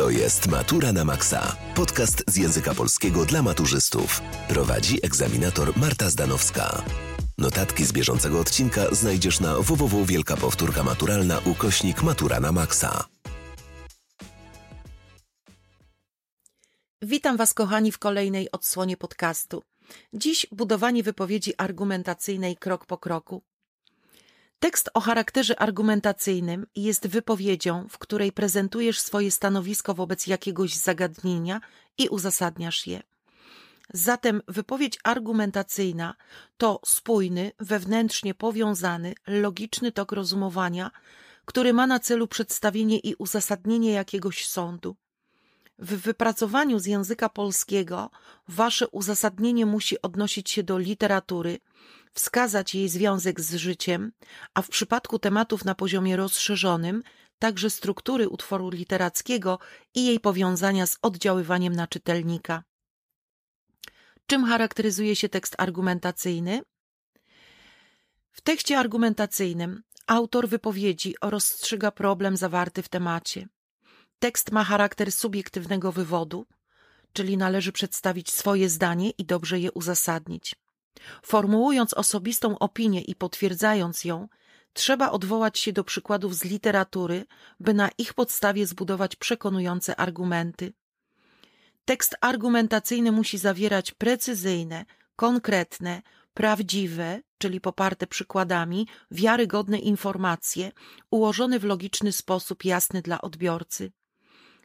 To jest Matura na Maxa. Podcast z języka polskiego dla maturzystów. Prowadzi egzaminator Marta Zdanowska. Notatki z bieżącego odcinka znajdziesz na www Wielka Powtórka Maturalna ukośnik Matura na Maxa. Witam Was, kochani, w kolejnej odsłonie podcastu. Dziś budowanie wypowiedzi argumentacyjnej krok po kroku. Tekst o charakterze argumentacyjnym jest wypowiedzią, w której prezentujesz swoje stanowisko wobec jakiegoś zagadnienia i uzasadniasz je. Zatem wypowiedź argumentacyjna to spójny, wewnętrznie powiązany, logiczny tok rozumowania, który ma na celu przedstawienie i uzasadnienie jakiegoś sądu. W wypracowaniu z języka polskiego wasze uzasadnienie musi odnosić się do literatury, wskazać jej związek z życiem, a w przypadku tematów na poziomie rozszerzonym także struktury utworu literackiego i jej powiązania z oddziaływaniem na czytelnika. Czym charakteryzuje się tekst argumentacyjny? W tekście argumentacyjnym autor wypowiedzi rozstrzyga problem zawarty w temacie. Tekst ma charakter subiektywnego wywodu, czyli należy przedstawić swoje zdanie i dobrze je uzasadnić. Formułując osobistą opinię i potwierdzając ją, trzeba odwołać się do przykładów z literatury, by na ich podstawie zbudować przekonujące argumenty. Tekst argumentacyjny musi zawierać precyzyjne, konkretne, prawdziwe, czyli poparte przykładami, wiarygodne informacje, ułożone w logiczny sposób jasny dla odbiorcy.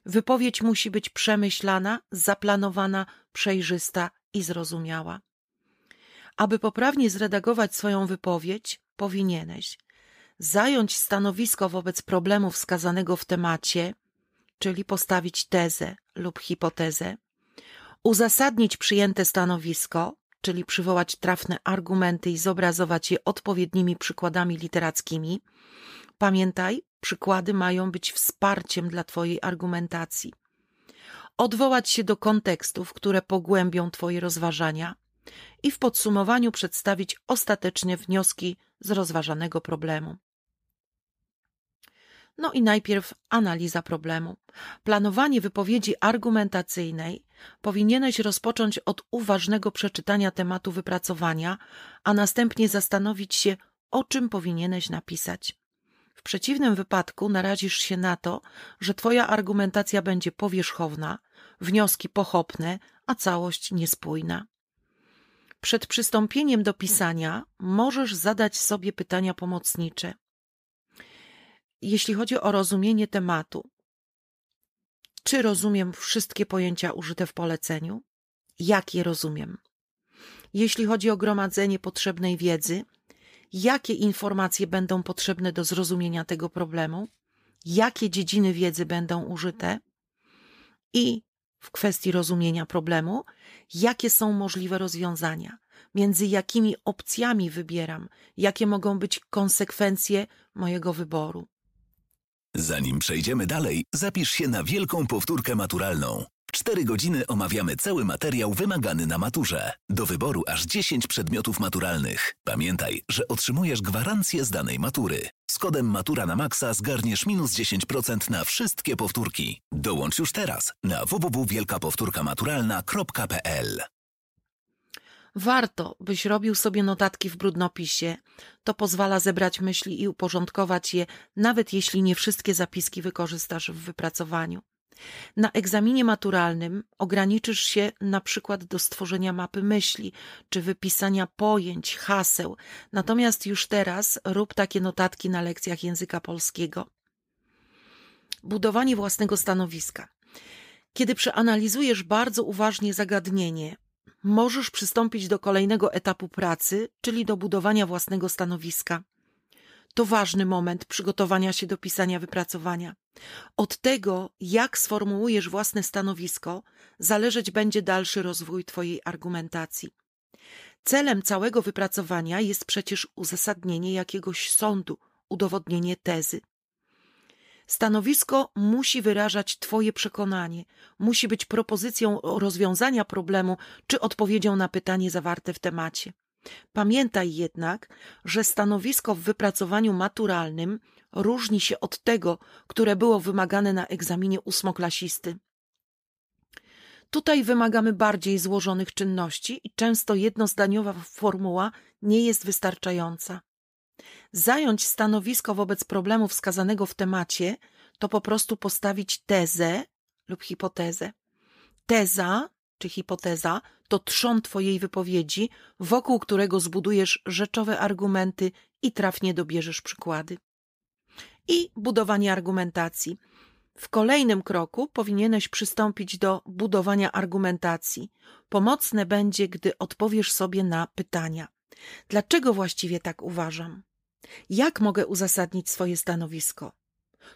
Wypowiedź musi być przemyślana, zaplanowana, przejrzysta i zrozumiała. Aby poprawnie zredagować swoją wypowiedź, powinieneś zająć stanowisko wobec problemu wskazanego w temacie, czyli postawić tezę lub hipotezę, uzasadnić przyjęte stanowisko, czyli przywołać trafne argumenty i zobrazować je odpowiednimi przykładami literackimi. Pamiętaj, przykłady mają być wsparciem dla Twojej argumentacji. Odwołać się do kontekstów, które pogłębią Twoje rozważania i w podsumowaniu przedstawić ostateczne wnioski z rozważanego problemu. No i najpierw analiza problemu. Planowanie wypowiedzi argumentacyjnej powinieneś rozpocząć od uważnego przeczytania tematu wypracowania, a następnie zastanowić się, o czym powinieneś napisać. W przeciwnym wypadku narazisz się na to, że Twoja argumentacja będzie powierzchowna, wnioski pochopne, a całość niespójna. Przed przystąpieniem do pisania możesz zadać sobie pytania pomocnicze. Jeśli chodzi o rozumienie tematu, czy rozumiem wszystkie pojęcia użyte w poleceniu? Jak je rozumiem? Jeśli chodzi o gromadzenie potrzebnej wiedzy, jakie informacje będą potrzebne do zrozumienia tego problemu? Jakie dziedziny wiedzy będą użyte? I w kwestii rozumienia problemu, jakie są możliwe rozwiązania, między jakimi opcjami wybieram, jakie mogą być konsekwencje mojego wyboru. Zanim przejdziemy dalej, zapisz się na wielką powtórkę maturalną. W 4 godziny omawiamy cały materiał wymagany na maturze. Do wyboru aż 10 przedmiotów maturalnych. Pamiętaj, że otrzymujesz gwarancję z danej matury. Z kodem Matura na Maxa zgarniesz minus 10% na wszystkie powtórki. Dołącz już teraz na www.wielkapowtórkamaturalna.pl Warto, byś robił sobie notatki w brudnopisie. To pozwala zebrać myśli i uporządkować je, nawet jeśli nie wszystkie zapiski wykorzystasz w wypracowaniu. Na egzaminie maturalnym ograniczysz się na przykład do stworzenia mapy myśli czy wypisania pojęć, haseł, natomiast już teraz rób takie notatki na lekcjach języka polskiego. Budowanie własnego stanowiska. Kiedy przeanalizujesz bardzo uważnie zagadnienie, możesz przystąpić do kolejnego etapu pracy, czyli do budowania własnego stanowiska. To ważny moment przygotowania się do pisania wypracowania. Od tego, jak sformułujesz własne stanowisko, zależeć będzie dalszy rozwój Twojej argumentacji. Celem całego wypracowania jest przecież uzasadnienie jakiegoś sądu, udowodnienie tezy. Stanowisko musi wyrażać Twoje przekonanie, musi być propozycją rozwiązania problemu czy odpowiedzią na pytanie zawarte w temacie. Pamiętaj jednak, że stanowisko w wypracowaniu maturalnym różni się od tego, które było wymagane na egzaminie ósmoklasisty. Tutaj wymagamy bardziej złożonych czynności i często jednozdaniowa formuła nie jest wystarczająca. Zająć stanowisko wobec problemu wskazanego w temacie to po prostu postawić tezę lub hipotezę. Teza czy hipoteza to trzon Twojej wypowiedzi, wokół którego zbudujesz rzeczowe argumenty i trafnie dobierzesz przykłady. I budowanie argumentacji. W kolejnym kroku powinieneś przystąpić do budowania argumentacji. Pomocne będzie, gdy odpowiesz sobie na pytania. Dlaczego właściwie tak uważam? Jak mogę uzasadnić swoje stanowisko?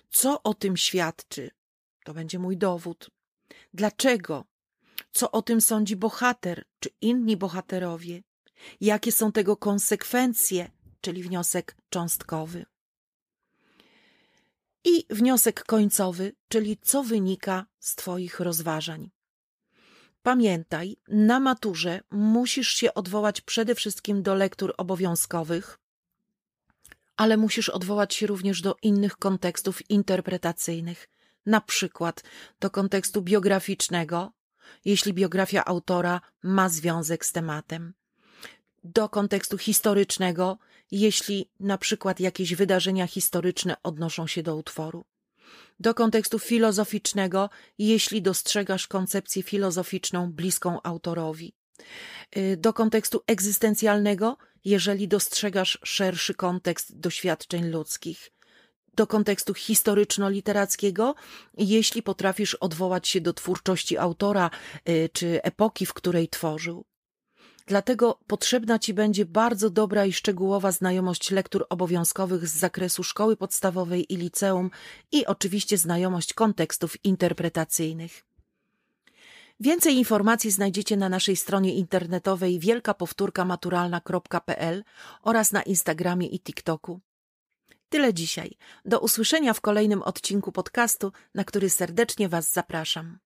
Co o tym świadczy? To będzie mój dowód. Dlaczego? Co o tym sądzi bohater czy inni bohaterowie? Jakie są tego konsekwencje, czyli wniosek cząstkowy? I wniosek końcowy, czyli co wynika z Twoich rozważań. Pamiętaj, na maturze musisz się odwołać przede wszystkim do lektur obowiązkowych, ale musisz odwołać się również do innych kontekstów interpretacyjnych, na przykład do kontekstu biograficznego, jeśli biografia autora ma związek z tematem, do kontekstu historycznego, jeśli na przykład jakieś wydarzenia historyczne odnoszą się do utworu, do kontekstu filozoficznego, jeśli dostrzegasz koncepcję filozoficzną bliską autorowi, y, do kontekstu egzystencjalnego, jeżeli dostrzegasz szerszy kontekst doświadczeń ludzkich, do kontekstu historyczno-literackiego, jeśli potrafisz odwołać się do twórczości autora y, czy epoki, w której tworzył. Dlatego potrzebna Ci będzie bardzo dobra i szczegółowa znajomość lektur obowiązkowych z zakresu szkoły podstawowej i liceum i oczywiście znajomość kontekstów interpretacyjnych. Więcej informacji znajdziecie na naszej stronie internetowej wielkapowtórkamaturalna.pl oraz na Instagramie i TikToku. Tyle dzisiaj. Do usłyszenia w kolejnym odcinku podcastu, na który serdecznie Was zapraszam.